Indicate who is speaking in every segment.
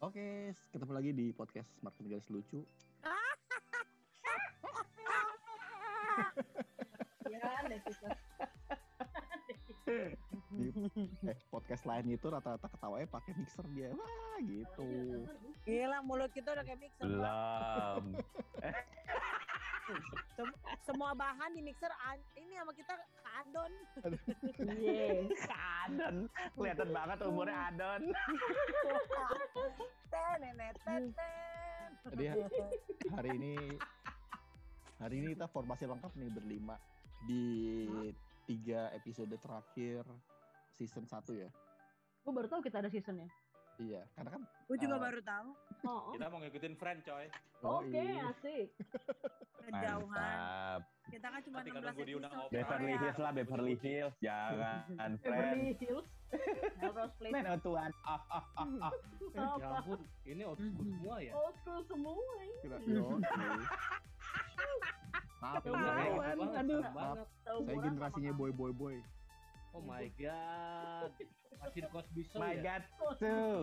Speaker 1: Oke, ketemu lagi di podcast Smart Guys Lucu.
Speaker 2: Ya, netizen.
Speaker 1: Di eh, podcast lain itu rata-rata ketawanya pakai mixer dia. Wah, gitu.
Speaker 3: Gila mulut kita udah kayak mixer.
Speaker 4: Belum.
Speaker 3: Sem- semua bahan di mixer an- ini sama kita kadon.
Speaker 2: Yes.
Speaker 4: Adon. Kelihatan banget umurnya Adon.
Speaker 1: Jadi hari ini hari ini kita formasi lengkap nih berlima di tiga episode terakhir season 1 ya.
Speaker 2: Gue baru tahu kita ada seasonnya.
Speaker 1: Iya, karena kan
Speaker 3: Gue juga
Speaker 1: Ah.
Speaker 3: baru tahu
Speaker 2: Oh,
Speaker 5: Kita mau ngikutin friend coy.
Speaker 1: oh,
Speaker 2: oke
Speaker 1: iya.
Speaker 2: asik.
Speaker 3: kejauhan. Kita kan cuma
Speaker 5: Nanti
Speaker 3: 16
Speaker 5: kadang gua diundang
Speaker 3: episode.
Speaker 4: Beverly
Speaker 3: Ya.
Speaker 4: Hills lah, Beverly Hills. Jangan, friend.
Speaker 2: Beverly Hills. Melrose Place.
Speaker 4: Men, oh Tuhan. Ah, ah, ah, ah.
Speaker 6: Ya ampun, ini old school semua ya.
Speaker 2: Old school semua ini.
Speaker 1: Kira yo, oke. Maaf,
Speaker 2: banget.
Speaker 6: Banget,
Speaker 2: aduh.
Speaker 6: banget.
Speaker 1: Saya generasinya boy boy boy.
Speaker 6: Oh my god. Masih di Cosby Show
Speaker 4: My
Speaker 6: ya?
Speaker 4: God, tuh.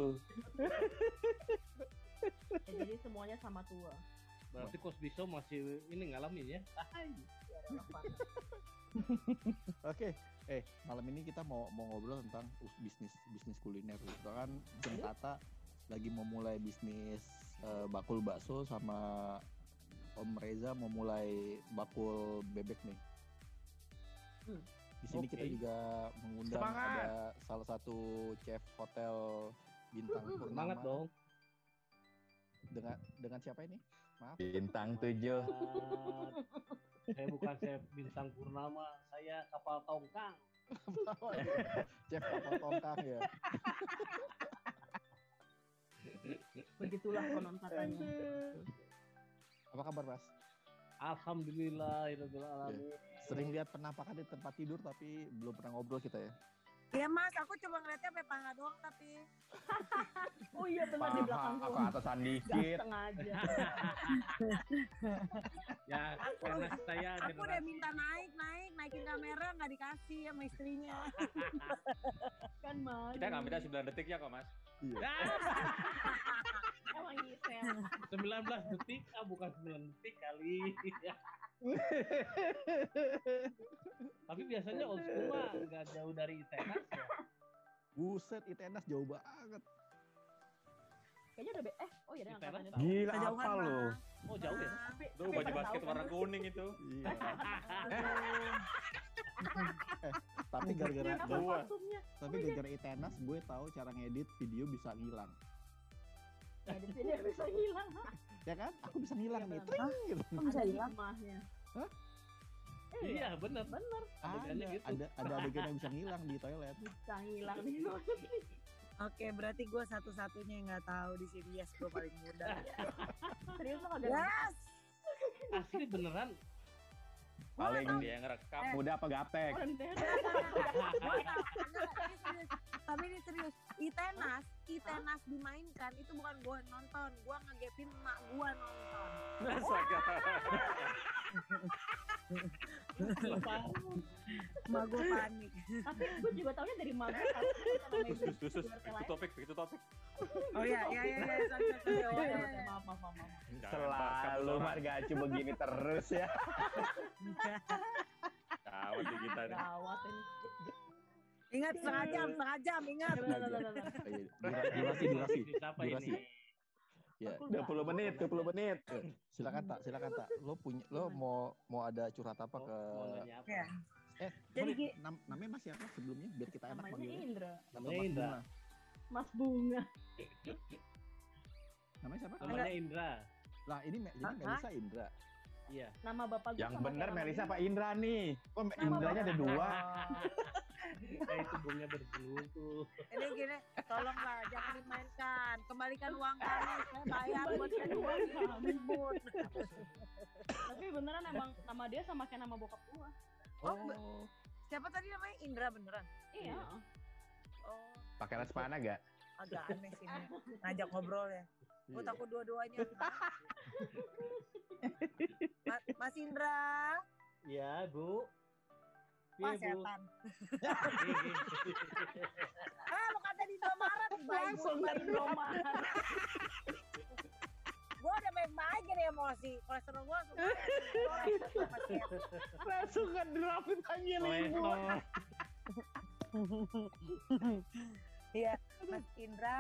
Speaker 2: Ya, jadi semuanya sama tua.
Speaker 6: Berarti Cosby Show masih ini ngalamin ya?
Speaker 1: Oke, eh malam ini kita mau mau ngobrol tentang us- bisnis bisnis kuliner. Kita kan Jeng Tata lagi memulai bisnis eh, bakul bakso sama Om Reza mau mulai bakul bebek nih.
Speaker 2: Hmm.
Speaker 1: Di sini
Speaker 6: Oke.
Speaker 1: kita juga mengundang
Speaker 4: Semangat.
Speaker 1: ada salah satu chef hotel bintang
Speaker 6: Semangat
Speaker 1: Purnama
Speaker 6: dong.
Speaker 1: dengan dengan siapa ini? Maaf.
Speaker 4: Bintang tujuh.
Speaker 6: saya bukan saya bintang purnama, saya kapal tongkang.
Speaker 1: chef kapal tongkang ya.
Speaker 2: Begitulah konon katanya.
Speaker 1: Apa kabar Mas?
Speaker 6: Alhamdulillah, alamin.
Speaker 1: Sering lihat penampakan di tempat tidur tapi belum pernah ngobrol kita ya.
Speaker 3: Iya mas, aku cuma ngeliatnya sampai paha doang tapi
Speaker 2: Oh iya benar di belakang
Speaker 4: aku atasan dikit.
Speaker 2: sengaja.
Speaker 6: Ya, karena saya
Speaker 3: aku udah
Speaker 6: generasi
Speaker 3: minta naik naik naikin kamera nggak dikasih sama istrinya.
Speaker 2: Kan malu.
Speaker 5: Kita nggak minta 9 detik ya kok mas.
Speaker 1: Iya.
Speaker 2: Emang gitu ya.
Speaker 6: 19 detik, ah bukan 9 detik kali. Tapi biasanya old school mah nggak jauh dari ITENAS ya.
Speaker 1: Buset, Itenas jauh banget.
Speaker 2: Kayaknya udah be eh oh iya deh
Speaker 6: Kita
Speaker 2: angkatan itu.
Speaker 6: tahu.
Speaker 4: Gila apa?
Speaker 3: Mas.
Speaker 6: Oh jauh ya?
Speaker 2: Tapi
Speaker 5: Tuh baju basket
Speaker 2: kan
Speaker 5: warna kuning itu.
Speaker 1: Iya. eh, tapi gara-gara tapi gara-gara Itenas gue tahu cara ngedit video bisa ngilang.
Speaker 2: Ya di sini bisa hilang.
Speaker 1: Ya kan? Aku bisa ngilang nih.
Speaker 2: benar.
Speaker 1: Tring, gitu.
Speaker 3: bisa hilang.
Speaker 2: hikmahnya.
Speaker 1: Hah?
Speaker 2: Iya,
Speaker 6: Iya bener.
Speaker 2: bener
Speaker 1: Ada,
Speaker 6: gitu.
Speaker 1: ada ada adegan yang bisa ngilang di toilet.
Speaker 2: bisa hilang nih.
Speaker 3: Oke, berarti gue satu-satunya yang nggak tahu di sini yes gue paling muda.
Speaker 2: Serius lo kagak?
Speaker 3: yes.
Speaker 6: Asli beneran.
Speaker 4: Paling
Speaker 5: Dia yang ngerekam.
Speaker 4: muda apa gaptek?
Speaker 2: Oh, di.
Speaker 3: Enggak, ini serius. Ini serius. Itenas, Itenas dimainkan itu bukan gue nonton, gue ngegepin emak gue nonton.
Speaker 5: Astaga.
Speaker 3: Emak gue panik.
Speaker 2: Tapi gue juga taunya dari Mago.
Speaker 5: Terus terus terus. Itu topik, itu topik.
Speaker 3: Oh iya, iya, iya, iya, Iya,
Speaker 2: iya,
Speaker 3: iya, iya.
Speaker 2: maaf, maaf, maaf,
Speaker 4: Selalu
Speaker 5: orang.
Speaker 4: margacu begini terus ya.
Speaker 5: Gawat nih kita nih.
Speaker 2: Gawat ini.
Speaker 3: Ingat setengah jam, setengah jam, ingat.
Speaker 1: Iya. Durasi, durasi. Durasi.
Speaker 6: ini?
Speaker 1: Ya,
Speaker 2: Aku
Speaker 4: 20 menit, 20 menit.
Speaker 1: silakan tak, silakan tak. Lo punya, lo mau mau ada curhat apa
Speaker 6: Oh,
Speaker 1: ke?
Speaker 3: Ya.
Speaker 1: Eh,
Speaker 3: Jadi,
Speaker 1: nam- namanya Mas siapa sebelumnya? Biar kita enak
Speaker 2: Namanya
Speaker 1: manggilnya.
Speaker 2: Indra.
Speaker 1: Nama
Speaker 6: Namanya
Speaker 1: Mas
Speaker 6: Indra.
Speaker 1: Bunga.
Speaker 2: Mas Bunga.
Speaker 1: Namanya siapa?
Speaker 6: Namanya Indra.
Speaker 1: Lah ini
Speaker 3: Hah?
Speaker 1: Melisa Indra.
Speaker 6: Iya.
Speaker 2: Nama bapak gue
Speaker 4: Yang
Speaker 2: sama
Speaker 4: bener
Speaker 2: kayak
Speaker 4: Melisa apa Indra nih? Kok
Speaker 2: Nama
Speaker 4: Indranya ada dua?
Speaker 6: Eh, itu bunga berselingkuh.
Speaker 3: Ini gini, tolonglah jangan dimainkan. Kembalikan uang kami, saya bayar buat kedua ribut.
Speaker 2: Tapi beneran emang nama dia sama kayak nama bokap gua.
Speaker 3: Oh, be- siapa tadi namanya Indra beneran?
Speaker 2: Iya.
Speaker 3: Oh,
Speaker 4: Pakai les mana gak?
Speaker 3: agak aneh sih ini. ngajak ngobrol ya. Gue
Speaker 1: Iya.
Speaker 3: takut dua-duanya. Ma- Mas Indra,
Speaker 6: Iya, Bu.
Speaker 3: Wah
Speaker 6: Iya, Bu.
Speaker 3: setan. Ah lu kata di Indomaret.
Speaker 2: Langsung dari Indomaret.
Speaker 3: Gue udah baik-baik jadi emosi. Kolesterol gue langsung.
Speaker 4: Langsung ngedropin aja
Speaker 6: Kolesterol.
Speaker 3: Iya, Mas Indra.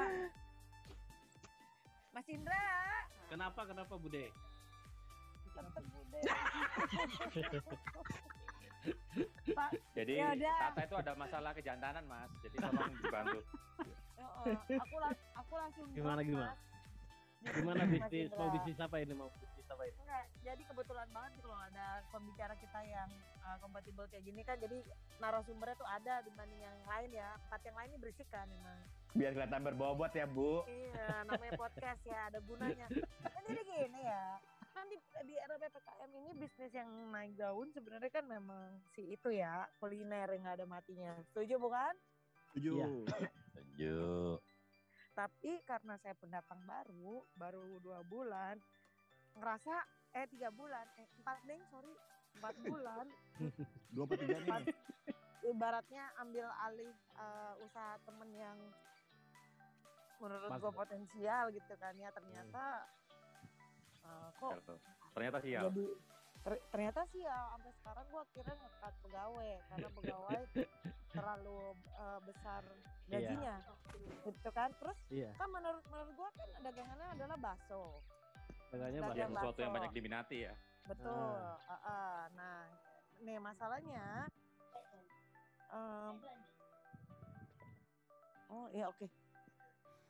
Speaker 3: Mas Indra.
Speaker 6: Kenapa kenapa Bude?
Speaker 5: Jadi
Speaker 3: Ya udah.
Speaker 5: Tata itu ada masalah kejantanan mas. Jadi tolong dibantu.
Speaker 3: Heeh, aku lang- aku langsung
Speaker 6: Gimana, gimana?
Speaker 3: Mas.
Speaker 6: Gimana bisnis mau bisnis apa ini mau bisnis apa ini?
Speaker 3: Enggak, jadi kebetulan banget sih kalau ada pembicara kita yang uh, kompatibel kayak gini kan jadi narasumbernya tuh ada dibanding yang lain ya. Empat yang lain ini berisik kan emang.
Speaker 4: Biar kelihatan berbobot ya, Bu.
Speaker 3: Iya, namanya podcast ya, ada gunanya. Kan jadi gini ya, kan di, di era PPKM ini bisnis yang naik daun sebenarnya kan memang si itu ya, kuliner yang nggak ada matinya. Setuju bukan?
Speaker 1: Setuju.
Speaker 6: Iya.
Speaker 4: Setuju.
Speaker 3: Tapi karena saya pendatang baru, baru dua bulan, ngerasa eh tiga bulan, eh empat neng sorry, empat bulan,
Speaker 1: Dua per tiga nih.
Speaker 3: ibaratnya ambil alih eh, usaha temen yang menurut gue potensial gitu kan ya ternyata eh, kok
Speaker 5: Ternyata sih ya.
Speaker 3: jadi ter- ternyata sih ya sampai sekarang gua akhirnya ngekat pegawai karena pegawai terlalu eh, besar gajinya gitu kan terus
Speaker 6: Iya,
Speaker 3: kan menurut menurut gua kan dagangannya adalah bakso
Speaker 6: dagangannya
Speaker 3: Dagang
Speaker 6: banyak.
Speaker 5: Yang sesuatu yang
Speaker 3: bakso.
Speaker 5: banyak diminati ya.
Speaker 3: betul ah, ah. nah nih masalahnya em, oh iya oke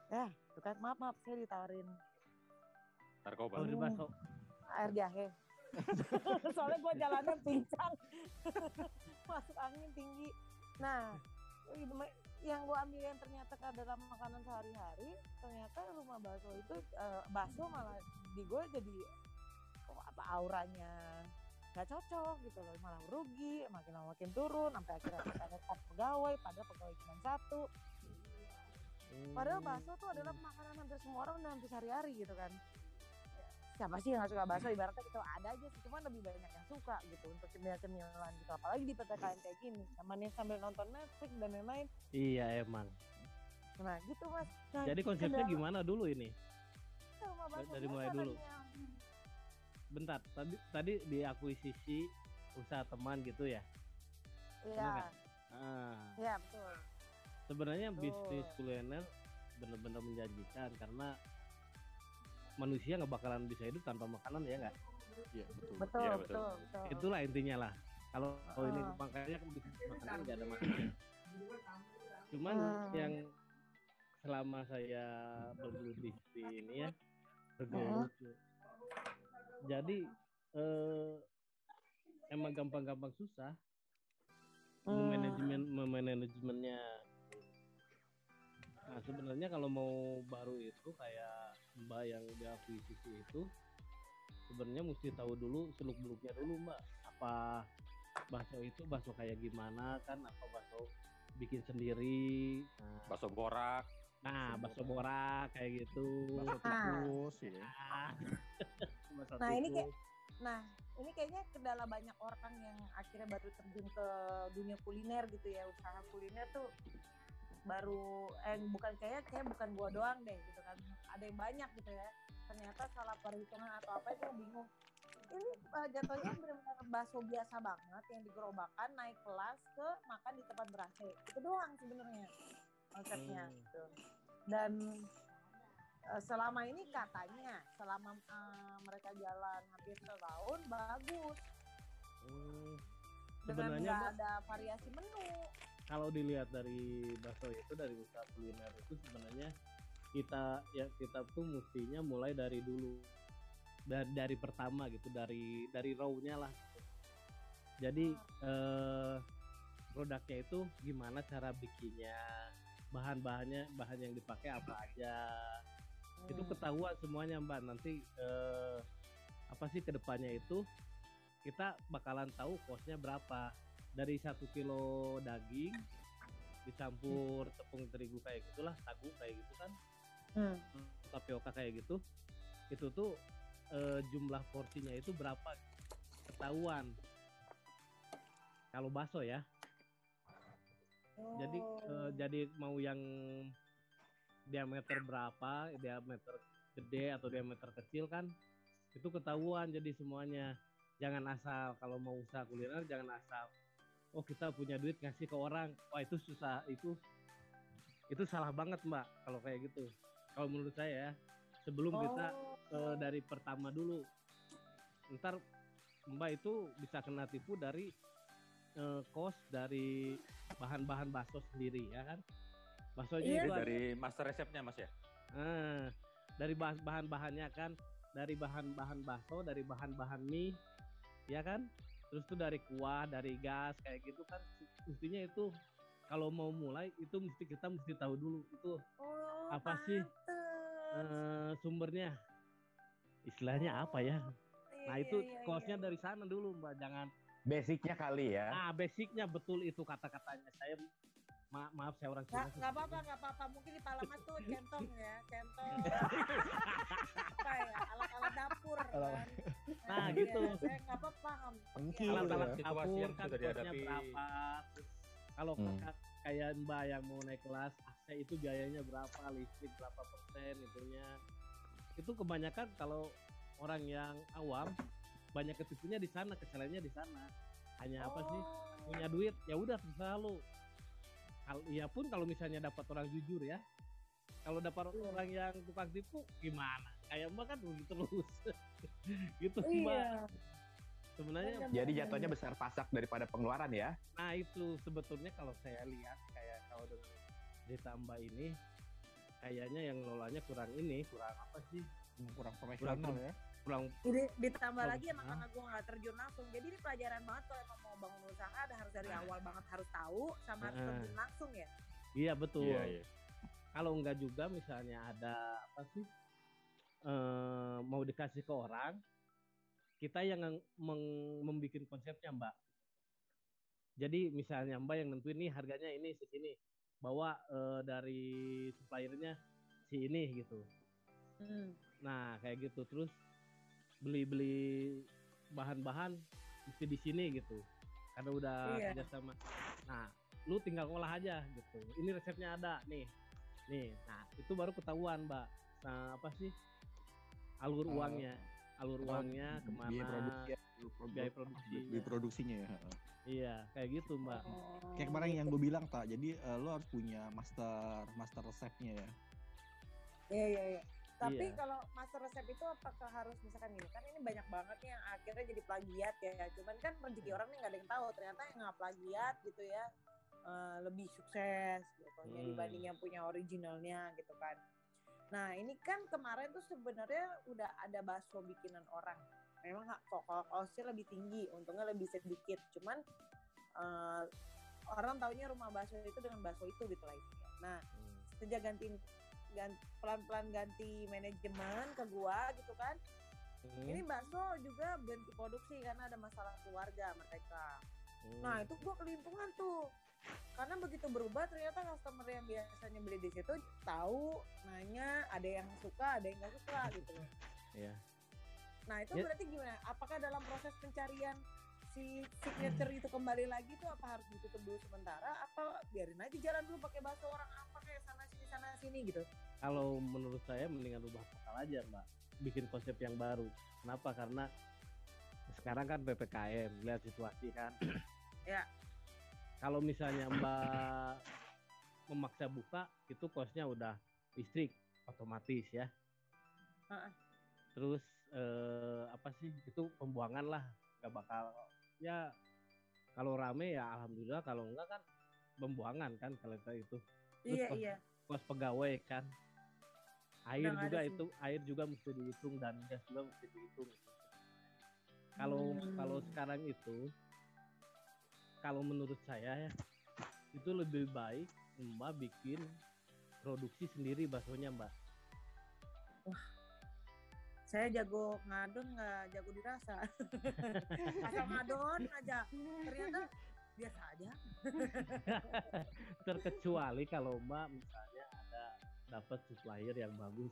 Speaker 3: ya tuh kan maaf maaf saya ditawarin
Speaker 5: Narkoba.
Speaker 6: Bakso,
Speaker 3: air jahe soalnya gua jalannya pincang. Masuk angin tinggi. Nah yang gua ambil yang ternyata adalah makanan sehari-hari ternyata rumah bakso itu eh, bakso malah di gue jadi oh, apa auranya nggak cocok gitu loh. Malah rugi makin lama makin turun sampai akhirnya kita ngekat pegawai padahal pegawai cuma satu. Padahal bakso tuh adalah makanan hampir semua orang dan hampir sehari-hari gitu kan siapa sih yang gak suka bakso ibaratnya gitu ada aja sih cuman lebih banyak yang suka gitu untuk cemilan-cemilan gitu apalagi di PPKM kayak gini namanya sambil nonton Netflix dan lain-lain
Speaker 6: iya emang.
Speaker 3: nah gitu mas nah,
Speaker 6: Jadi konsepnya
Speaker 3: kendala-
Speaker 6: gimana dulu ini? dari
Speaker 3: biasa
Speaker 6: mulai dulu.
Speaker 3: tadinya.
Speaker 6: Bentar, tadi tadi diakuisisi usaha teman gitu ya.
Speaker 3: iya?
Speaker 6: Ah,
Speaker 3: iya betul
Speaker 6: sebenarnya
Speaker 3: Betul.
Speaker 6: bisnis kuliner benar-benar menjanjikan karena manusia nggak bakalan bisa hidup tanpa makanan ya nggak?
Speaker 1: Iya, betul.
Speaker 3: betul
Speaker 5: Iya,
Speaker 3: betul
Speaker 5: betul.
Speaker 3: betul
Speaker 6: Itulah intinya lah. Kalau kalau ini
Speaker 3: Ah.
Speaker 6: makanya kan makanan nggak ada masalah. Cuman
Speaker 3: Ah.
Speaker 6: yang selama saya bergelut di di ini ya bergelut. Jadi eh, emang gampang-gampang susah
Speaker 3: Hmm.
Speaker 6: manajemen memanajemennya. Nah sebenarnya kalau mau baru itu kayak mbak yang diakuisisi itu sebenarnya mesti tahu dulu seluk beluknya dulu mbak apa bakso itu bakso kayak gimana kan apa bakso bikin sendiri nah,
Speaker 5: Bakso borak.
Speaker 6: nah bakso borak kayak gitu
Speaker 1: Bakso tikus ya.
Speaker 6: Ah. Bakso
Speaker 3: Nah, ini
Speaker 6: tikus.
Speaker 3: kayak- Nah, ini kayaknya kendala banyak orang yang akhirnya baru terjun ke dunia kuliner gitu ya, usaha kuliner tuh baru eh bukan kayak kayak bukan gua doang deh gitu kan. Ada yang banyak gitu ya. Ternyata salah perhitungan atau apa itu bingung. Ini eh, jatuhnya benar-benar bakso biasa banget yang digerobakkan naik kelas ke makan di tempat ber AC. Itu doang sebenarnya konsepnya
Speaker 6: Hmm.
Speaker 3: gitu. Dan eh, selama ini katanya selama eh, mereka jalan hampir setahun bagus
Speaker 6: Hmm,
Speaker 3: dengan nggak ada variasi menu
Speaker 6: kalau dilihat dari bakso itu dari usaha kuliner itu sebenarnya kita ya kita tuh mestinya mulai dari dulu. Dari dari pertama gitu dari dari raw-nya lah jadi eh, produknya itu gimana cara bikinnya bahan-bahannya bahan yang dipakai apa aja. Itu
Speaker 3: Hmm.
Speaker 6: ketahuan semuanya mbak. Nanti eh, apa sih ke depannya itu kita bakalan tahu kosnya berapa dari satu kilo daging dicampur tepung terigu kayak gitulah sagu kayak gitu kan
Speaker 3: Hmm.
Speaker 6: tapioka kayak gitu itu tuh eh, jumlah porsinya itu berapa ketahuan kalau bakso ya Jadi
Speaker 3: Oh.
Speaker 6: eh, jadi mau yang diameter berapa, diameter gede atau diameter kecil kan itu ketahuan jadi semuanya. Jangan asal kalau mau usaha kuliner jangan asal oh kita punya duit ngasih ke orang. Wah itu susah itu itu salah banget mbak kalau kayak gitu. Kalau menurut saya ya sebelum kita
Speaker 3: Oh.
Speaker 6: eh, dari pertama dulu. Ntar Mbak itu bisa kena tipu dari eh, kos dari bahan-bahan bakso sendiri ya kan. Baksonya
Speaker 3: Iya.
Speaker 6: itu ada-
Speaker 5: Dari master resepnya mas ya.
Speaker 6: Ah, dari bah- bahan-bahannya kan, dari bahan-bahan bakso, dari bahan-bahan mie, ya kan? Terus tuh dari kuah, dari gas kayak gitu kan mestinya itu kalau mau mulai itu mesti kita mesti tahu dulu itu
Speaker 3: Oh,
Speaker 6: apa sih?
Speaker 3: pantes.
Speaker 6: eh, sumbernya. Istilahnya apa ya?
Speaker 3: Iya,
Speaker 6: Nah,
Speaker 3: iya,
Speaker 6: itu
Speaker 3: iya,
Speaker 6: kosnya
Speaker 3: iya.
Speaker 6: dari sana dulu, Mbak. Jangan
Speaker 4: Basicnya kali ya.
Speaker 6: Ah, basicnya betul itu kata-katanya. Saya ma- maaf saya orang Cina.
Speaker 3: nggak apa-apa, nggak apa-apa. Mungkin di Palamas tuh centong ya, centong. apa ya, alat-alat dapur kan.
Speaker 6: Nah,
Speaker 3: iya,
Speaker 6: gitu.
Speaker 3: Saya nggak apa-apa.
Speaker 1: Pengkil.
Speaker 3: Iya.
Speaker 6: alat-alat
Speaker 1: ya.
Speaker 5: Situasi
Speaker 6: dapur
Speaker 5: yang
Speaker 6: kan kosnya
Speaker 5: dihadapi.
Speaker 6: berapa Terus kalau
Speaker 4: Hmm.
Speaker 6: kakak kayak mbak yang mau naik kelas AC itu biayanya berapa listrik berapa persen itunya itu kebanyakan kalau orang yang awam banyak ketipunya di sana kesalahannya di sana hanya apa sih
Speaker 3: Oh.
Speaker 6: punya duit ya udah terserah lu kalau iya pun kalau misalnya dapat orang jujur ya kalau dapat orang yang tukang tipu gimana kayak mbak kan begitu terus gitu mbak
Speaker 3: Iya.
Speaker 6: sebenarnya
Speaker 4: Jadi jatuhnya besar pasak daripada pengeluaran ya.
Speaker 6: Nah itu sebetulnya kalau saya lihat kayak kalau dengan Mbak ini kayaknya yang ngelolanya kurang ini kurang apa sih
Speaker 1: kurang profesional ya.
Speaker 6: Kurang
Speaker 3: Jadi ditambah
Speaker 6: Oh,
Speaker 3: lagi emang karena gue nggak terjun langsung. Jadi ini pelajaran banget kalau emang mau bangun usaha ada harus dari
Speaker 6: Nah.
Speaker 3: awal banget harus tahu sama harus
Speaker 6: Nah.
Speaker 3: terjun langsung ya.
Speaker 6: iya betul
Speaker 5: Iya iya.
Speaker 6: kalau enggak juga misalnya ada apa sih eh, mau dikasih ke orang kita yang meng- membuat konsepnya Mbak jadi misalnya Mbak yang nentuin nih harganya ini segini bawa eh, dari suppliernya si ini gitu
Speaker 3: Hmm.
Speaker 6: Nah, kayak gitu terus beli-beli bahan-bahan mesti di sini gitu. Karena udah
Speaker 3: Iya.
Speaker 6: kerja sama. Nah, lu tinggal ngolah aja gitu. Ini resepnya ada nih. Nih, nah itu baru ketahuan, Mbak. Nah, apa sih? Alur
Speaker 1: Oh.
Speaker 6: uangnya. Alur uangnya ke mana?
Speaker 1: Biaya produksi ya.
Speaker 6: Biaya produksinya.
Speaker 1: Biaya produksinya ya.
Speaker 6: Iya, kayak gitu, Mbak.
Speaker 3: Oh,
Speaker 1: Kayak kemarin yang gue bilang tak, jadi eh, lo harus punya master master resepnya ya.
Speaker 3: Iya iya iya. Tapi
Speaker 6: Iya.
Speaker 3: kalau master resep itu apakah harus misalkan gini kan ini banyak banget nih yang akhirnya jadi plagiat ya. Cuman kan rezeki orang nih nggak ada yang tahu. Ternyata yang nggak plagiat gitu ya eh, lebih sukses gitu ya,
Speaker 6: Hmm.
Speaker 3: dibanding yang punya originalnya gitu kan. Nah ini kan kemarin tuh sebenarnya udah ada bakso bikinan orang. Memang kalau costnya lebih tinggi, untungnya lebih sedikit. Cuman eh, orang taunya rumah bakso itu dengan bakso itu gitu lah. Nah
Speaker 6: Hmm.
Speaker 3: sejak ganti, pelan-pelan ganti manajemen ke gua gitu kan
Speaker 6: Hmm.
Speaker 3: ini bakso juga berhenti produksi karena ada masalah keluarga mereka
Speaker 6: Hmm.
Speaker 3: nah itu gua kelimpungan tuh karena begitu berubah ternyata customer yang biasanya beli di situ tahu nanya ada yang suka ada yang nggak suka gitu loh
Speaker 6: Iya.
Speaker 3: nah itu
Speaker 6: Ya.
Speaker 3: berarti gimana apakah dalam proses pencarian si signature itu kembali lagi tuh apa harus ditutup dulu sementara apa biarin aja jalan dulu pakai bakso orang apa kayak sana sini sana sini gitu.
Speaker 6: Kalau menurut saya mendingan rubah total aja mbak. Bikin konsep yang baru. Kenapa? Karena sekarang kan ppkm lihat situasi kan.
Speaker 3: Ya.
Speaker 6: kalau misalnya mbak memaksa buka itu kosnya udah listrik otomatis ya.
Speaker 3: Heeh.
Speaker 6: terus eh, apa sih itu pembuangan lah. Nggak bakal ya kalau rame ya alhamdulillah. Kalau enggak kan pembuangan kan kalau itu Terus
Speaker 3: iya
Speaker 6: kos-
Speaker 3: iya
Speaker 6: kos pegawai kan. Air
Speaker 3: Udah
Speaker 6: juga
Speaker 3: sih.
Speaker 6: itu air juga mesti dihitung dan gas juga mesti dihitung. Kalau
Speaker 3: Hmm.
Speaker 6: kalau sekarang itu kalau menurut saya ya itu lebih baik mbak bikin produksi sendiri baksonya mbak.
Speaker 3: Saya jago ngadon nggak jago dirasa. Asal ngadon aja. Ternyata biasa aja.
Speaker 6: Terkecuali kalau mbak misalnya dapat supplier yang bagus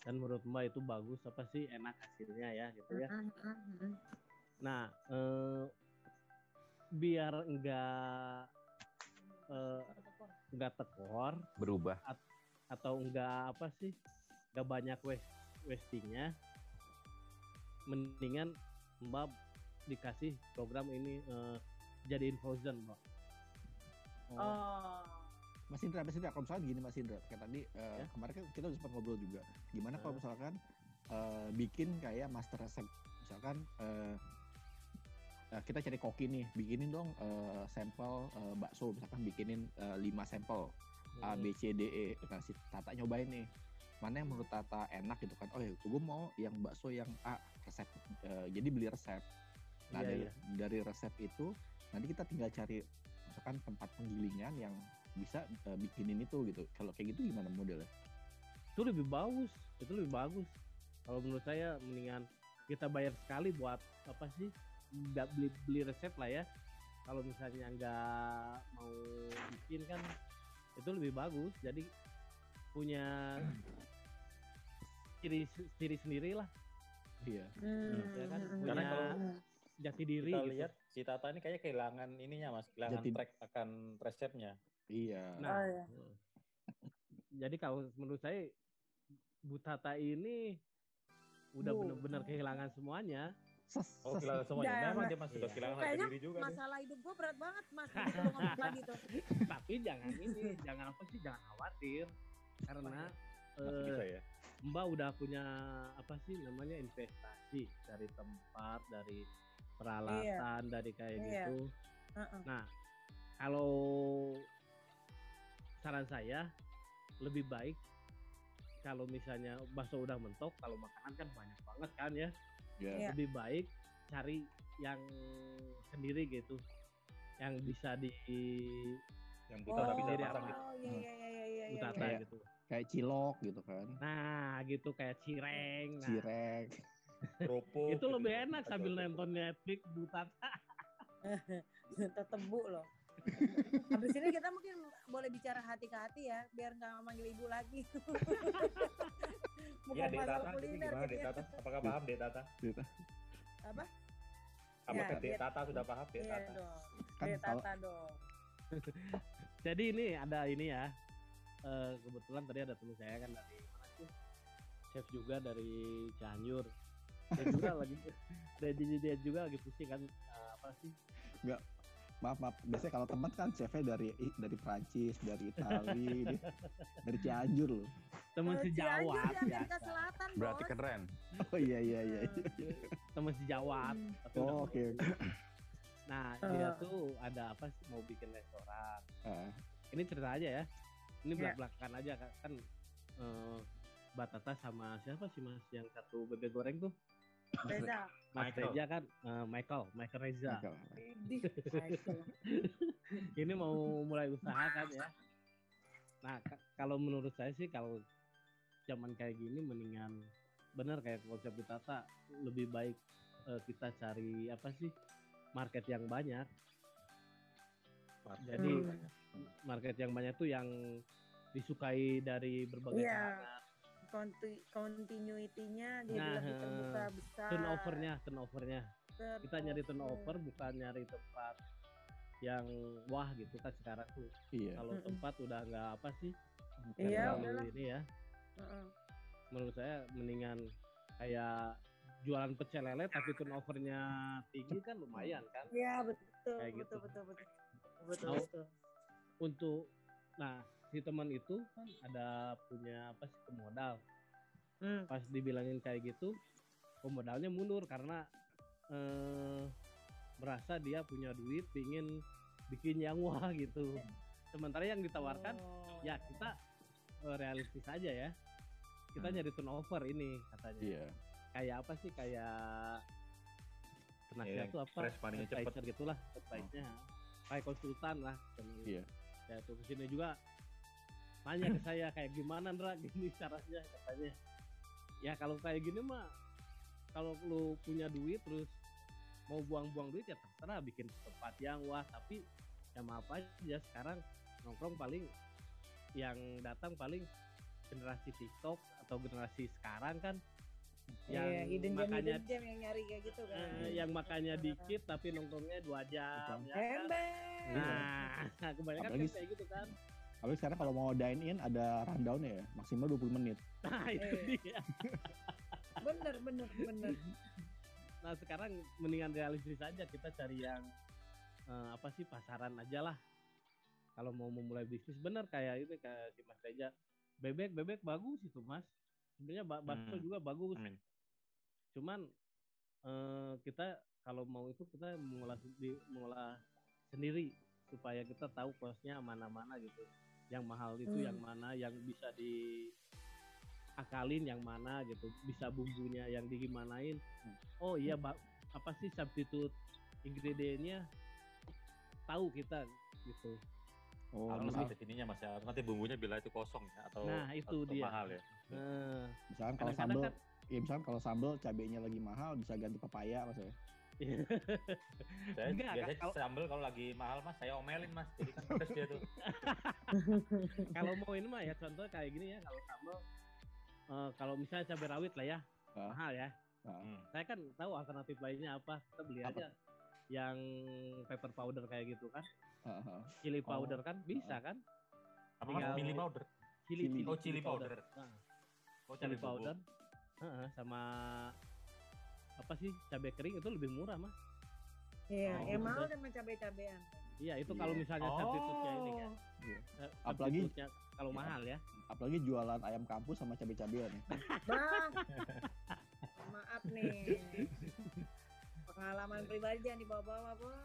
Speaker 6: dan menurut mbak itu bagus apa sih enak hasilnya ya gitu ya
Speaker 3: Mm-mm.
Speaker 6: Nah, eh, biar enggak eh, nggak tekor
Speaker 4: Berubah.
Speaker 6: atau enggak apa sih enggak banyak waste wastingnya mendingan mbak dikasih program ini eh, jadiin frozen mbak
Speaker 2: Oh.
Speaker 1: Mas Indra, Mas Indra, kalau misalnya gini Mas Indra, kayak tadi eh,
Speaker 6: Ya.
Speaker 1: kemarin kan kita udah sempat ngobrol juga. Gimana kalau
Speaker 6: Ya.
Speaker 1: misalkan eh, bikin kayak master resep, misalkan eh, eh, kita cari koki nih, bikinin dong eh, sampel eh, bakso, misalkan bikinin eh, 5 sampel A, B, C, D, E. Nah si Tata nyobain nih, mana yang menurut Tata enak gitu kan? Oh ya, gue mau yang bakso yang A resep. Eh, jadi beli resep. Nah
Speaker 6: Iya,
Speaker 1: dari,
Speaker 6: iya.
Speaker 1: dari resep itu nanti kita tinggal cari misalkan tempat penggilingan yang bisa eh, bikinin itu gitu. Kalau kayak gitu gimana modelnya?
Speaker 6: itu lebih bagus itu lebih bagus kalau menurut saya mendingan kita bayar sekali buat apa sih nggak beli beli resep lah ya kalau misalnya nggak mau bikin kan itu lebih bagus jadi punya ciri ciri sendiri lah
Speaker 1: Iya.
Speaker 6: ya kan
Speaker 3: Hmm.
Speaker 5: Karena
Speaker 6: punya
Speaker 5: kalau
Speaker 6: jati diri
Speaker 5: kita
Speaker 6: gitu.
Speaker 5: lihat si Tata ini kayaknya kehilangan ininya mas, kehilangan
Speaker 1: Jati-
Speaker 5: track akan resepnya.
Speaker 1: Iya.
Speaker 6: Nah,
Speaker 3: Oh, iya.
Speaker 6: Jadi kalau menurut saya Bu Tata ini udah benar-benar kehilangan semuanya.
Speaker 1: Ses,
Speaker 5: Oh kehilangan semuanya.
Speaker 3: Jangan.
Speaker 5: Memang dia masih
Speaker 6: Iya.
Speaker 5: kehilangan harga
Speaker 3: Kayaknya
Speaker 5: diri juga nih.
Speaker 3: Masalah hidup gue berat banget mas. Kalau ngomong lagi tuh.
Speaker 6: Tapi jangan ini, jangan apa sih, jangan khawatir karena
Speaker 5: Masih
Speaker 6: eh,
Speaker 5: bisa ya.
Speaker 6: Mbak udah punya apa sih namanya investasi dari tempat, dari peralatan, dari kayak
Speaker 3: Iya.
Speaker 6: gitu.
Speaker 3: Heeh.
Speaker 6: Nah, kalau saran saya lebih baik kalau misalnya bakso udah mentok, kalau makanan kan banyak banget kan ya.
Speaker 1: Iya.
Speaker 3: Iya.
Speaker 6: lebih baik cari yang sendiri gitu yang bisa di
Speaker 5: Yang buta bisa
Speaker 6: Diri
Speaker 5: pasang
Speaker 6: apa?
Speaker 5: gitu.
Speaker 3: Oh iya iya iya iya iya. iya,
Speaker 6: gitu
Speaker 1: Kayak cilok gitu kan.
Speaker 6: nah gitu kayak cireng nah,
Speaker 1: Cirek.
Speaker 5: Kerupuk.
Speaker 6: itu
Speaker 5: gitu
Speaker 6: lebih
Speaker 5: ya.
Speaker 6: enak sambil nonton Netflix butata
Speaker 3: Tetebu loh. Habis ini kita mungkin boleh bicara hati ke hati ya, biar nggak manggil ibu lagi.
Speaker 5: Iya,
Speaker 3: Bukan
Speaker 5: Dek
Speaker 3: masalah
Speaker 5: Tata, ini
Speaker 3: kuliner
Speaker 5: gimana
Speaker 3: gitu
Speaker 5: Dek
Speaker 3: ya.
Speaker 5: Tata? Apakah paham Dek Tata?
Speaker 3: Apa?
Speaker 5: Apakah
Speaker 3: Ya,
Speaker 5: Dek
Speaker 3: biar-
Speaker 5: Tata sudah paham Dek
Speaker 3: Iya
Speaker 5: Tata?
Speaker 3: dong.
Speaker 1: Kan
Speaker 3: Dek Tata dong.
Speaker 6: jadi ini ada ini ya eh, kebetulan tadi ada teman saya kan dari mana sih chef juga dari Cianjur dia juga lagi dia, dia, dia juga lagi pusing kan eh, apa sih
Speaker 1: Maaf, maaf. Biasanya kalau teman kan chefnya dari dari Prancis, dari Itali, dia- dari Cianjur loh.
Speaker 6: teman
Speaker 3: Eh,
Speaker 6: sejawat
Speaker 3: Selatan,
Speaker 4: Berarti
Speaker 3: bos.
Speaker 4: keren.
Speaker 1: Oh iya iya iya.
Speaker 6: teman sejawat
Speaker 3: Hmm.
Speaker 6: udah
Speaker 1: Oh, oke. oke.
Speaker 6: Nah,
Speaker 3: Eh.
Speaker 6: dia tuh ada apa sih mau bikin restoran.
Speaker 1: Ah,
Speaker 6: Ini cerita aja ya. Ini
Speaker 3: Iya.
Speaker 6: belak-belakan aja kan. kan eh, Batata sama siapa sih Mas yang satu bebek goreng tuh?
Speaker 3: Reza.
Speaker 6: Mas
Speaker 5: Michael.
Speaker 6: Reza kan eh, Michael, Michael Reza.
Speaker 3: Idih, Michael.
Speaker 6: Ini mau mulai usaha kan ya. Nah, ka- kalau menurut saya sih kalau zaman kayak gini mendingan bener kayak konsep Batata lebih baik eh, kita cari apa sih market yang banyak. Jadi
Speaker 3: Hmm.
Speaker 6: market yang banyak tuh yang disukai dari berbagai
Speaker 3: Iya.
Speaker 6: kalangan.
Speaker 3: Conti- Continuity-nya jadi
Speaker 6: Nah,
Speaker 3: lebih terbuka besar.
Speaker 6: Turnovernya, turnovernya. Kita nyari turnover
Speaker 3: Turnover.
Speaker 6: bukan nyari tempat yang wah gitu kan sekarang tuh.
Speaker 1: Iya.
Speaker 6: Kalau
Speaker 3: Mm-mm.
Speaker 6: tempat udah nggak apa sih?
Speaker 1: Bukan
Speaker 3: Iya, udahlah.
Speaker 6: ini ya.
Speaker 3: Heeh.
Speaker 6: Menurut saya mendingan kayak jualan pecel lele tapi turnovernya tinggi kan lumayan kan.
Speaker 3: Iya betul,
Speaker 6: Kayak
Speaker 3: betul,
Speaker 6: gitu.
Speaker 3: betul, betul, betul,
Speaker 6: Mau-
Speaker 3: betul.
Speaker 6: Untuk nah si teman itu kan ada punya apa sih pemodal.
Speaker 3: Hmm.
Speaker 6: pas dibilangin kayak gitu pemodalnya mundur karena eh, merasa dia punya duit pingin bikin yang wah gitu sementara yang ditawarkan
Speaker 3: Oh.
Speaker 6: ya kita eh, realistis aja ya kita
Speaker 1: Hmm.
Speaker 6: nyari turnover ini katanya
Speaker 1: Iya.
Speaker 6: kayak apa sih kayak penasihat
Speaker 5: Iya,
Speaker 6: tuh apa
Speaker 5: money-nya cepet.
Speaker 6: advisor gitulah advice-nya kayak konsultan lah
Speaker 1: Iya.
Speaker 6: ya tuh ke sini juga tanya ke saya kayak gimana Ndra? Gini caranya katanya. Ya kalau kayak gini mah kalau lu punya duit terus mau buang-buang duit ya terserah bikin tempat yang wah. Tapi ya maaf aja sekarang nongkrong paling yang datang paling generasi TikTok atau generasi sekarang kan yang
Speaker 3: Iya, hidden gem
Speaker 6: makannya
Speaker 3: hidden gem yang nyari kayak gitu kan.
Speaker 6: eh, yang makannya dikit tapi nongkrongnya dua jam ya kan? Nah kebanyakan kan
Speaker 1: Apalagi-
Speaker 6: kayak gitu kan
Speaker 1: Tapi sekarang kalau mau dine in ada rundown ya, maksimal 20 menit.
Speaker 6: nah itu
Speaker 3: Iya.
Speaker 6: dia
Speaker 3: Bener, bener, bener.
Speaker 6: nah sekarang mendingan realistis aja kita cari yang eh, apa sih pasaran aja lah kalau mau memulai bisnis bener kayak itu kayak si Mas Reja bebek bebek bagus itu Mas sebenarnya ba- bakso
Speaker 5: Hmm.
Speaker 6: juga bagus
Speaker 5: Amin.
Speaker 6: cuman eh, kita kalau mau itu kita mengolah di, mengolah sendiri supaya kita tahu kosnya mana-mana gitu yang mahal itu
Speaker 3: Hmm.
Speaker 6: yang mana yang bisa diakalin yang mana gitu bisa bumbunya yang digimanain oh iya ba- apa sih substitute ingredientnya tahu kita gitu
Speaker 1: Oh,
Speaker 5: Harus nanti ininya mas ya, harus nanti bumbunya bila itu kosong ya atau
Speaker 6: Nah, itu
Speaker 5: atau
Speaker 6: dia.
Speaker 5: mahal ya.
Speaker 6: nah,
Speaker 1: misalkan kalau sambel,
Speaker 6: kan
Speaker 1: ya misalkan kalau sambel cabenya lagi mahal bisa ganti pepaya mas ya.
Speaker 5: Saya
Speaker 6: Enggak,
Speaker 5: biasanya
Speaker 6: kalau-
Speaker 5: sambel kalau lagi mahal mas, saya omelin mas, jadi kan pedes dia tuh.
Speaker 6: kalau mau ini mah ya contoh kayak gini ya kalau sambal eh, kalau misalnya cabai rawit lah ya
Speaker 1: Ah.
Speaker 6: mahal ya
Speaker 5: Hmm.
Speaker 6: saya kan tahu alternatif lainnya apa kita beli
Speaker 1: Apa?
Speaker 6: aja yang pepper powder kayak gitu kan
Speaker 1: ah,
Speaker 6: chili
Speaker 1: Oh.
Speaker 6: powder kan bisa kan
Speaker 5: Apa mas?
Speaker 6: Tinggal-
Speaker 5: Chili powder.
Speaker 6: chili,
Speaker 1: Chili.
Speaker 5: Oh, chili powder.
Speaker 6: Nah,
Speaker 5: Oh,
Speaker 6: chili
Speaker 5: cabai bubuk.
Speaker 6: powder Heeh, sama apa sih cabai kering itu lebih murah mah
Speaker 3: Iya,
Speaker 6: Oh,
Speaker 3: yang
Speaker 6: gitu.
Speaker 3: mahal sama cabai-cabean.
Speaker 6: iya itu kalau
Speaker 1: Iya.
Speaker 6: misalnya substitute-nya ini kan
Speaker 1: Iya.
Speaker 6: Eh,
Speaker 1: Apalagi-
Speaker 6: kalau
Speaker 1: Iya.
Speaker 6: mahal ya
Speaker 1: Apalagi jualan ayam kampus sama cabai-cabean ya.
Speaker 3: Maaf nih. Pengalaman pribadi jangan dibawa-bawa, Bang.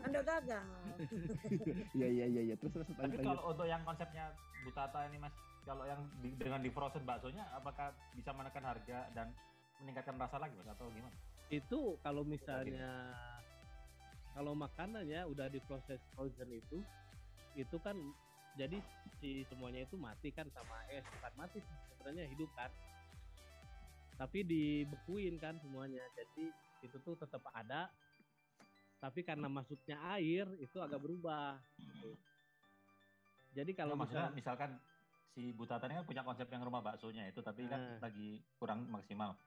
Speaker 3: Anda gagal.
Speaker 1: Iya iya iya iya. Terus terus
Speaker 5: Tapi kalau untuk yang konsepnya Butata ini mas, kalau yang di- dengan di frozen baksonya, apakah bisa menekan harga dan meningkatkan rasa lagi mas atau gimana?
Speaker 6: itu kalau misalnya kalau makanan ya udah diproses frozen itu itu kan jadi si semuanya itu mati kan sama es bukan mati sebenarnya hidup kan tapi dibekuin kan semuanya jadi itu tuh tetap ada tapi karena masuknya air itu agak berubah gitu. jadi kalau misalnya
Speaker 5: misalkan si Butata ini kan punya konsep yang rumah baksonya itu, tapi kan
Speaker 6: Nah.
Speaker 5: lagi kurang maksimal.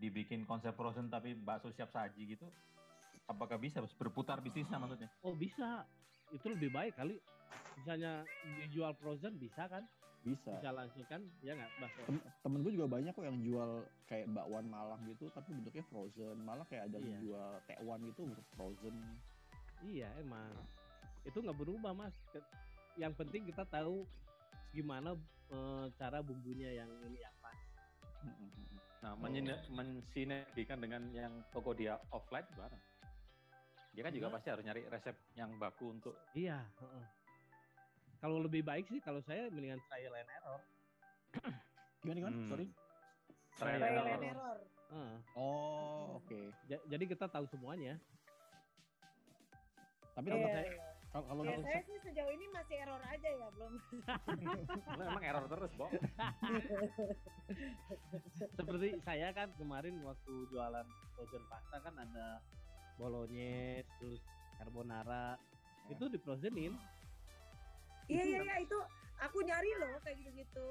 Speaker 5: Dibikin konsep frozen tapi bakso siap saji gitu, apakah bisa? Berputar bisnisnya maksudnya?
Speaker 6: oh bisa. Itu lebih baik kali. Misalnya dijual frozen bisa kan?
Speaker 1: Bisa.
Speaker 6: bisa langsung kan? Ya nggak? Bakso.
Speaker 1: Tem- temen gue juga banyak kok yang jual kayak bakwan Malang gitu tapi bentuknya frozen. Malah kayak ada yang jual tekwan gitu frozen.
Speaker 6: Iya emang. Itu nggak berubah mas. Yang penting kita tahu gimana eh, cara bumbunya yang ini apa.
Speaker 5: Nah,
Speaker 1: Oh.
Speaker 5: mensinergikan dengan yang toko dia offline gimana? Dia kan juga
Speaker 6: Nah.
Speaker 5: pasti harus nyari resep yang baku untuk
Speaker 6: Iya. heeh. Kalau lebih baik sih kalau saya mendingan trial and error.
Speaker 1: gimana gimana
Speaker 5: Hmm.
Speaker 1: sorry
Speaker 5: trial and
Speaker 3: Trial
Speaker 5: error.
Speaker 3: and error.
Speaker 6: Heeh.
Speaker 1: oh oke
Speaker 6: Ja- jadi kita tahu semuanya.
Speaker 1: tapi
Speaker 3: Iya,
Speaker 1: tetap
Speaker 3: iya.
Speaker 1: Kalau kalau
Speaker 3: Ya, saya sih sejauh ini masih error aja ya, belum.
Speaker 5: Lu emang error terus, Bong.
Speaker 6: Seperti saya kan kemarin waktu jualan frozen pasta kan ada bolognese, terus carbonara. Itu di frozenin.
Speaker 3: Iya, iya, iya, itu aku nyari loh kayak gitu-gitu.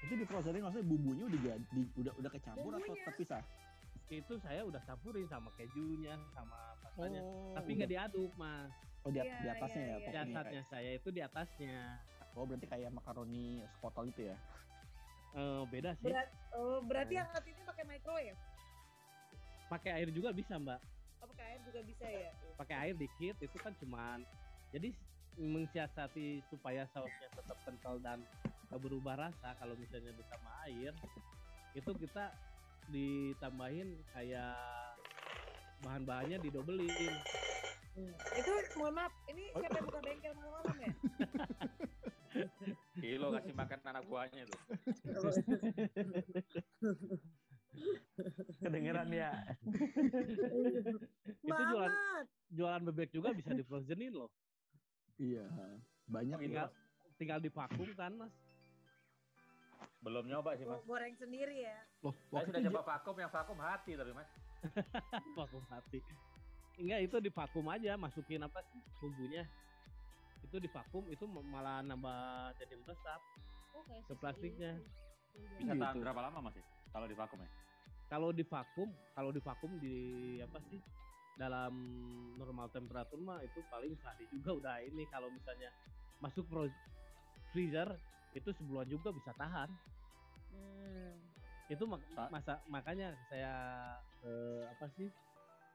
Speaker 1: itu di frozenin maksudnya bumbunya udah jadi udah udah kecampur atau
Speaker 3: Bumbunya.
Speaker 1: terpisah
Speaker 6: Itu saya udah campurin sama kejunya, sama pastanya.
Speaker 1: oh
Speaker 6: Tapi nggak diaduk, Mas.
Speaker 1: Oh di,
Speaker 3: Iya,
Speaker 1: di atasnya
Speaker 3: iya,
Speaker 1: ya
Speaker 3: iya.
Speaker 1: toppingnya
Speaker 6: Jasatnya saya itu di atasnya.
Speaker 1: kayak- oh berarti kayak makaroni spotol itu ya
Speaker 6: Eh, beda sih.
Speaker 3: Berat, oh, berarti yang ini pakai microwave.
Speaker 6: Pakai air juga bisa, Mbak.
Speaker 3: Oh, pakai air juga bisa ya.
Speaker 6: Pakai air dikit itu kan cuman jadi mensiasati supaya sausnya tetap kental dan gak berubah rasa kalau misalnya ditambah air itu kita ditambahin kayak bahan-bahannya didobelin
Speaker 3: Hmm. Itu mohon maaf, ini siapa yang buka bengkel malam-malam ya?
Speaker 5: Kilo kasih makan anak buahnya itu.
Speaker 6: kedengeran ya Itu jualan- jualan bebek juga bisa di frozenin loh
Speaker 1: iya banyak
Speaker 5: Oh, ini
Speaker 1: ya
Speaker 6: tinggal tinggal divakum kan mas
Speaker 5: Belum nyoba sih, Mas.
Speaker 3: Go- Goreng sendiri ya.
Speaker 1: loh
Speaker 5: Saya sudah coba vakum, yang vakum hati tapi, Mas.
Speaker 6: vakum hati enggak itu divakum aja masukin apa sih bumbunya itu divakum itu malah nambah jadi meresap
Speaker 2: Oh, kayak
Speaker 6: Ke plastiknya.
Speaker 5: Bisa
Speaker 1: Gitu.
Speaker 5: tahan berapa lama, Mas? ya?
Speaker 4: Kalau di vakum ya.
Speaker 6: kalau di vakum kalau di vakum di apa sih dalam normal temperatur mah itu paling sehari juga udah ini kalau misalnya masuk freezer itu sebulan juga bisa tahan
Speaker 3: Hmm.
Speaker 6: itu mak-
Speaker 4: Sa-
Speaker 6: masa makanya saya eh, apa sih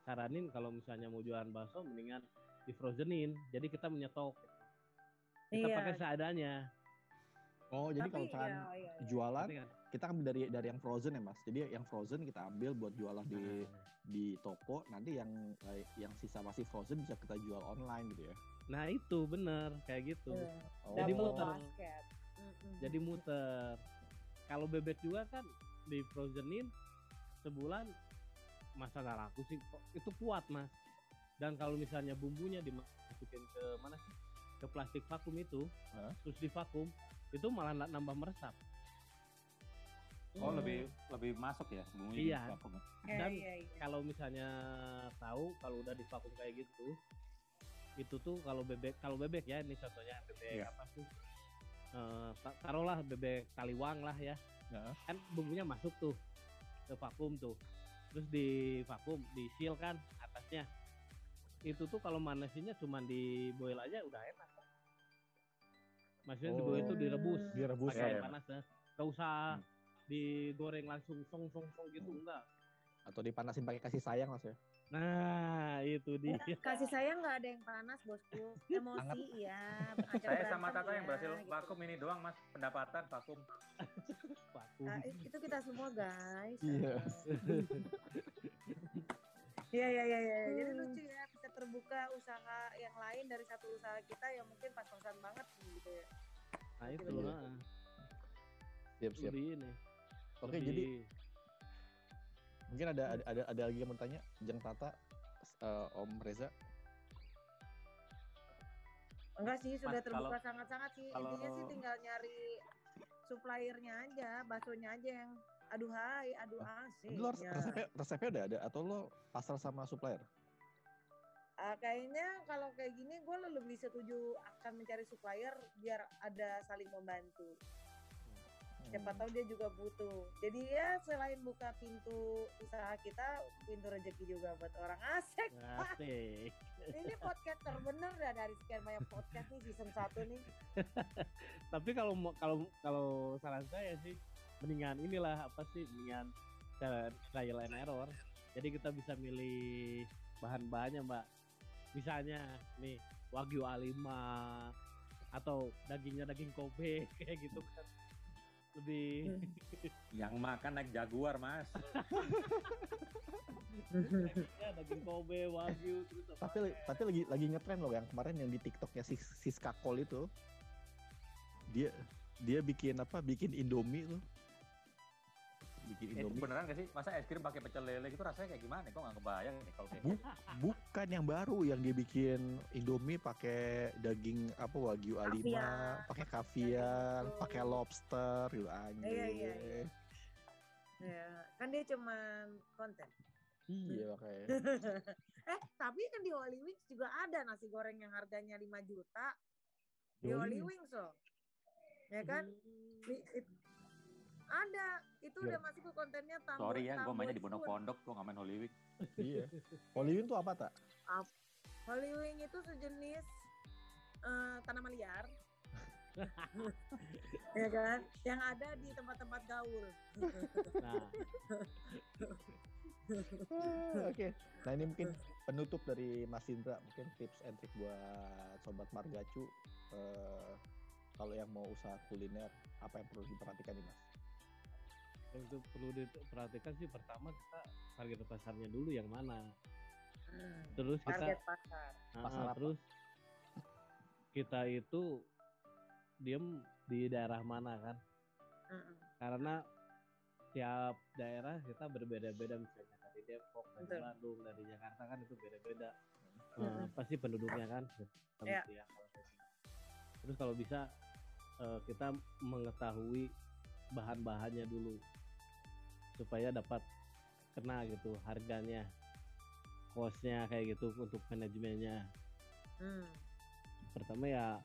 Speaker 6: saranin kalau misalnya mau jualan bakso mendingan di frozenin jadi kita menyetok kita
Speaker 3: Iya.
Speaker 6: pakai seadanya
Speaker 1: Oh, jadi kalau misalkan
Speaker 3: ya, iya, iya.
Speaker 1: jualan
Speaker 6: kan?
Speaker 1: kita ambil dari dari yang frozen ya, Mas. Jadi yang frozen kita ambil buat jualan di
Speaker 6: Nah,
Speaker 1: di toko, nanti yang eh, yang sisa masih frozen bisa kita jual online gitu ya.
Speaker 6: nah itu bener kayak gitu
Speaker 3: Iya.
Speaker 1: Oh.
Speaker 6: Jadi muter.
Speaker 3: basket.
Speaker 6: Jadi muter kalau bebek juga kan di frozenin sebulan masa nggak laku sih Kok itu kuat mas dan kalau misalnya bumbunya dimasukin ke mana sih ke plastik vakum itu
Speaker 1: Hah?
Speaker 6: terus di vakum itu malah nambah meresap
Speaker 4: Oh
Speaker 3: Hmm.
Speaker 4: lebih lebih masuk ya bumbunya
Speaker 6: Iya.
Speaker 4: di vakum. ya?
Speaker 3: Iya,
Speaker 6: dan
Speaker 3: iya, iya.
Speaker 6: kalau misalnya tahu kalau udah di vakum kayak gitu itu tuh kalau bebek kalau bebek ya ini contohnya bebek
Speaker 1: Iya.
Speaker 6: apa sih Eh, ta- taruhlah bebek taliwang lah ya
Speaker 1: Heeh.
Speaker 6: kan bumbunya masuk tuh ke vakum tuh terus di vakum di seal kan atasnya itu tuh kalau manasinnya cuma di boil aja udah enak maksudnya di boil
Speaker 1: Oh.
Speaker 6: itu direbus
Speaker 1: Direbus
Speaker 6: pakai air
Speaker 4: ya.
Speaker 6: panas ya nggak usah digoreng langsung song song song gitu enggak
Speaker 1: atau dipanasin pakai kasih sayang Mas ya.
Speaker 6: Nah itu dia
Speaker 3: Kasih sayang nggak ada yang panas bosku. Emosi ya.
Speaker 4: Saya sama Tata yang
Speaker 3: ya,
Speaker 4: berhasil
Speaker 3: gitu.
Speaker 4: vakum ini doang mas pendapatan vakum.
Speaker 6: vakum
Speaker 3: Nah, itu kita semua guys.
Speaker 1: Iya.
Speaker 3: Iya iya iya iya. Jadi
Speaker 6: Hmm.
Speaker 3: lucu ya bisa terbuka usaha yang lain dari satu usaha kita yang mungkin pas-pasan banget gitu ya.
Speaker 6: nah itu
Speaker 3: Iya.
Speaker 6: nah
Speaker 1: Siap
Speaker 6: ini
Speaker 1: Oke,
Speaker 6: lebih-
Speaker 1: jadi mungkin ada ada ada, ada lagi yang mau tanya Jeng Tata eh, Om Reza.
Speaker 3: Enggak sih sudah
Speaker 4: Mas,
Speaker 3: terbuka sangat-sangat sih.
Speaker 4: kalau-
Speaker 3: Intinya sih tinggal nyari suppliernya aja, baksonya aja yang aduh hai, aduh asik.
Speaker 1: Harus
Speaker 3: ya.
Speaker 1: resepnya resepnya udah ada atau lo pasar sama supplier?
Speaker 3: Ah, kayaknya kalau kayak gini gue lebih setuju akan mencari supplier biar ada saling membantu. Siapa
Speaker 1: Hmm.
Speaker 3: tahu dia juga butuh. Jadi ya selain buka pintu usaha kita, pintu rezeki juga buat orang asik.
Speaker 6: asik
Speaker 3: Ini podcaster bener dah dari sekian banyak podcast nih season 1 nih.
Speaker 6: tapi kalau kalau kalau saran saya sih mendingan inilah apa sih mendingan trial and error jadi kita bisa milih bahan-bahannya mbak misalnya nih wagyu A5 atau dagingnya daging Kobe kayak gitu kan lebih
Speaker 4: Yang makan naik jaguar mas.
Speaker 6: ya daging Kobe wagyu terus apa
Speaker 1: Tapi tapi lagi lagi ngetren loh yang kemarin yang di TikToknya si Siska Kol itu. Dia dia bikin apa? Bikin Indomie tuh. Bikin
Speaker 4: Itu
Speaker 1: Indomie.
Speaker 4: beneran gak sih? Masa es krim pakai pecel lele gitu rasanya kayak gimana? Kok nggak kebayang nih kalau kayak
Speaker 1: Bu- bukan yang baru yang dia bikin Indomie pakai daging apa Wagyu A5,
Speaker 3: Kaviar.
Speaker 1: pakai kaviar, pakai
Speaker 3: itu.
Speaker 1: lobster gitu anjir.
Speaker 3: Iya, iya, iya. Ya, kan dia cuman konten.
Speaker 1: Iya makanya.
Speaker 3: eh, tapi kan di Holy Wings juga ada nasi goreng yang harganya 5 juta. Di Holy Wings loh. Ya kan? It- ada. Itu
Speaker 1: Iya.
Speaker 3: udah masuk ke kontennya tambah.
Speaker 4: Sorry ya, gue mainnya di Pondok Pondok, gue nggak main Holy Week.
Speaker 1: iya. Hollywood tuh apa tak?
Speaker 3: Holy Wing itu sejenis eh, tanaman liar. ya kan? Yang ada di tempat-tempat gaul.
Speaker 6: nah
Speaker 1: Ah, Oke. Nah ini mungkin penutup dari Mas Indra mungkin tips and trick buat sobat Margacu eh, kalau yang mau usaha kuliner apa yang perlu diperhatikan nih Mas?
Speaker 6: Yang itu perlu diperhatikan sih pertama kita target pasarnya dulu yang mana
Speaker 3: Hmm,
Speaker 6: terus kita
Speaker 3: Target pasar.
Speaker 6: Ah,
Speaker 1: Pasar apa?
Speaker 6: terus kita itu diem di daerah mana kan
Speaker 3: Mm-mm.
Speaker 6: karena tiap daerah kita berbeda-beda misalnya dari Depok dari
Speaker 3: Betul.
Speaker 6: Bandung dari Jakarta kan itu beda-beda
Speaker 3: Mm-mm.
Speaker 6: Eh, pasti penduduknya kan
Speaker 3: Iya.
Speaker 6: ya, kalau terus kalau bisa eh, kita mengetahui bahan-bahannya dulu supaya dapat kena gitu harganya kosnya kayak gitu untuk manajemennya
Speaker 3: Hmm.
Speaker 6: pertama ya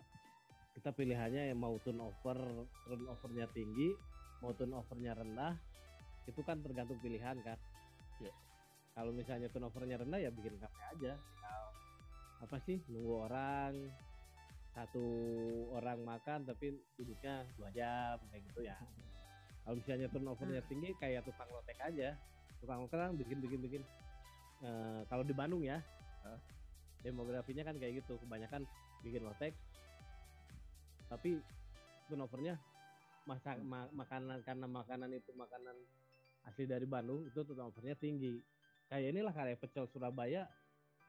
Speaker 6: kita pilihannya yang mau turnover turnovernya tinggi mau turnovernya rendah itu kan tergantung pilihan kan
Speaker 1: Iya.
Speaker 6: kalau misalnya turnovernya rendah ya bikin kafe aja Tinggal apa sih nunggu orang satu orang makan tapi duduknya dua jam kayak gitu ya kalau misalnya turnovernya tinggi kayak tukang lotek aja. Tukang lotek kan bikin bikin bikin. Eh, kalau di Bandung ya
Speaker 1: Hah?
Speaker 6: demografinya kan kayak gitu. Kebanyakan bikin lotek tapi turnovernya masa ma- makanan karena makanan itu makanan asli dari Bandung itu turnovernya tinggi. Kayak inilah kayak pecel Surabaya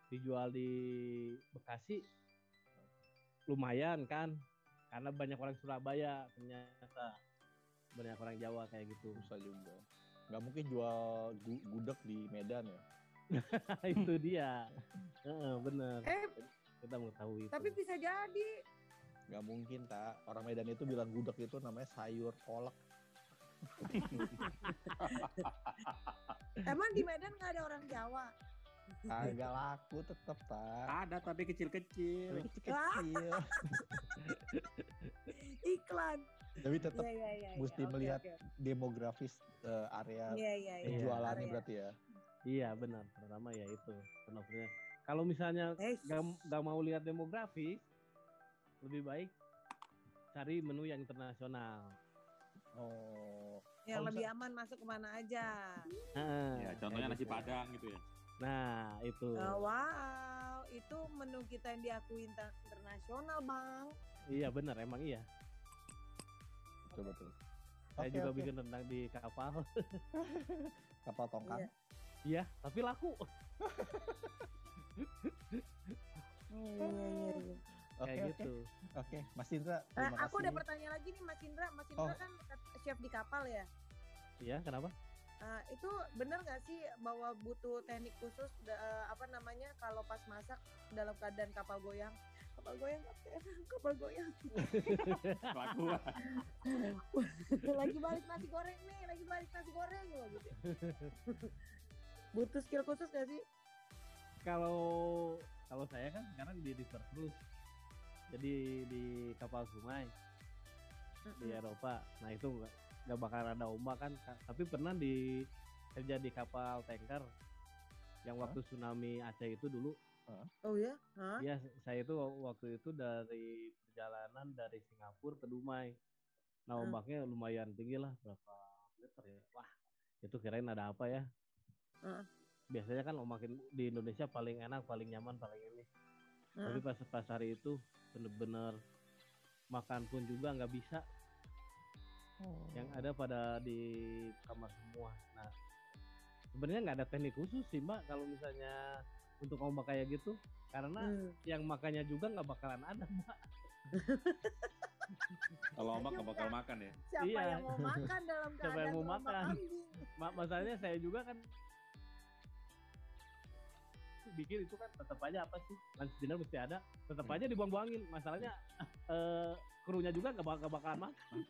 Speaker 6: dijual di Bekasi lumayan kan. Karena banyak orang Surabaya ternyata banyak orang Jawa kayak gitu.
Speaker 1: Susah juga. Nggak mungkin jual gu- gudeg di Medan ya?
Speaker 6: Itu dia. Heeh, bener.
Speaker 3: Eh,
Speaker 6: kita mengetahui itu.
Speaker 3: tapi bisa jadi.
Speaker 1: nggak mungkin tak orang Medan itu bilang gudeg itu namanya sayur kolak
Speaker 3: Emang di Medan nggak ada orang Jawa?
Speaker 1: kagak laku tetep tak
Speaker 7: Ada tapi kecil-kecil.
Speaker 3: Iklan.
Speaker 1: Tapi tetap
Speaker 3: Iya, iya, iya. iya.
Speaker 1: mesti
Speaker 3: Oke,
Speaker 1: melihat
Speaker 3: oke, oke.
Speaker 1: demografis eh, area
Speaker 3: Iya, iya, iya.
Speaker 1: penjualannya
Speaker 3: Area.
Speaker 1: berarti ya
Speaker 6: iya benar pertama ya itu turnovernya kalau misalnya
Speaker 3: Eh,
Speaker 6: gak, gak mau lihat demografi lebih baik cari menu yang internasional
Speaker 1: oh
Speaker 3: yang lebih aman masuk ke mana aja.
Speaker 6: Heeh,
Speaker 7: Ya, contohnya
Speaker 6: kayak
Speaker 7: nasi
Speaker 6: gitu.
Speaker 7: padang gitu ya.
Speaker 6: nah itu
Speaker 3: Eh, wow, itu menu kita yang diakui inter- internasional, Bang.
Speaker 6: iya benar emang iya
Speaker 1: betul betul
Speaker 6: saya juga
Speaker 1: oke.
Speaker 6: bikin rendang di kapal
Speaker 1: kapal tongkang
Speaker 3: Iya.
Speaker 6: iya tapi laku
Speaker 3: Iya, iya, iya, iya.
Speaker 1: oke oke
Speaker 6: gitu
Speaker 1: oke Mas Indra terima
Speaker 3: aku ada
Speaker 1: kasih.
Speaker 3: pertanyaan lagi nih Mas Indra. Mas Indra
Speaker 1: Oh.
Speaker 3: kan chef di kapal ya.
Speaker 6: iya kenapa
Speaker 3: Eh, itu benar nggak sih bahwa butuh teknik khusus eh, apa namanya kalau pas masak dalam keadaan kapal goyang? Kapal goyang, kapten, kapal goyang.
Speaker 7: Laku.
Speaker 3: lagi balik nasi goreng nih, lagi balik nasi goreng loh gitu. butuh skill khusus gak sih?
Speaker 6: kalau kalau saya kan sekarang di river cruise jadi di kapal sungai di Eropa nah itu nggak nggak bakal ada ombak kan Ka- tapi pernah di kerja di kapal tanker yang waktu tsunami Aceh itu dulu
Speaker 3: Oh ya? Hah?
Speaker 6: ya saya itu waktu itu dari perjalanan dari Singapura ke Dumai. Nah ombaknya lumayan tinggi lah berapa meter ya? Wah itu kirain ada apa ya?
Speaker 3: Heeh.
Speaker 6: biasanya kan ombak di Indonesia paling enak paling nyaman paling ini. Tapi
Speaker 3: Heeh.
Speaker 6: pas pas hari itu bener-bener makan pun juga nggak bisa. Yang ada pada di kamar semua. Nah sebenarnya nggak ada teknik khusus sih mbak. Kalau misalnya untuk ombak kayak gitu karena
Speaker 3: Hmm.
Speaker 6: yang makannya juga nggak bakalan ada mbak
Speaker 7: Kalau ombak nggak bakal makan ya.
Speaker 3: Siapa
Speaker 6: Iya.
Speaker 3: yang mau makan dalam
Speaker 6: Siapa
Speaker 3: keadaan
Speaker 6: yang mau makan? Ma- masalahnya saya juga kan bikin itu kan tetap aja apa sih lunch dinner mesti ada tetap
Speaker 7: Hmm.
Speaker 6: aja dibuang-buangin masalahnya eh krunya juga nggak bakal bakalan makan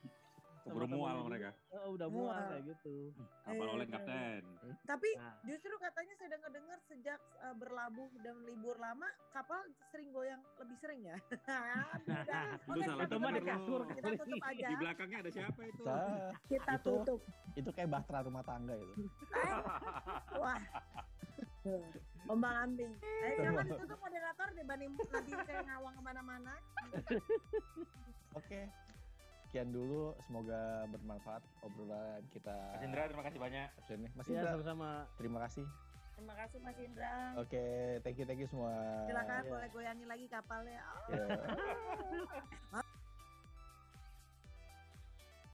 Speaker 7: Keburu mual mereka.
Speaker 6: Eh, udah mual
Speaker 3: Mual.
Speaker 6: kayak gitu
Speaker 7: Kapal
Speaker 3: Iya,
Speaker 7: oleh
Speaker 3: iya.
Speaker 7: kapten.
Speaker 3: Tapi
Speaker 6: nah
Speaker 3: justru katanya saya dengar-dengar sejak uh, berlabuh dan libur lama kapal sering goyang lebih sering ya. Udah.
Speaker 7: Itu
Speaker 3: Oke,
Speaker 7: salah
Speaker 3: kita
Speaker 6: itu mah di
Speaker 3: tutup ya.
Speaker 6: kasur
Speaker 3: Kita tutup aja.
Speaker 7: Di belakangnya ada siapa itu?
Speaker 1: Sa-
Speaker 3: Kita
Speaker 1: Itu-
Speaker 3: tutup.
Speaker 1: itu kayak bahtera rumah tangga itu
Speaker 3: Eh, Wah. Ombang ambing. Eh, silakan ditutup moderator dibanding nanti saya ngawang ke mana-mana.
Speaker 1: oke sekian dulu semoga bermanfaat obrolan kita
Speaker 4: Mas Indra terima kasih banyak
Speaker 1: Mas
Speaker 6: ya
Speaker 1: Indra
Speaker 6: sama-sama
Speaker 1: terima kasih
Speaker 3: Terima kasih Mas Indra.
Speaker 1: oke thank you thank you semua
Speaker 3: Silakan
Speaker 6: Ya.
Speaker 3: boleh goyangin lagi kapalnya.
Speaker 1: Ya.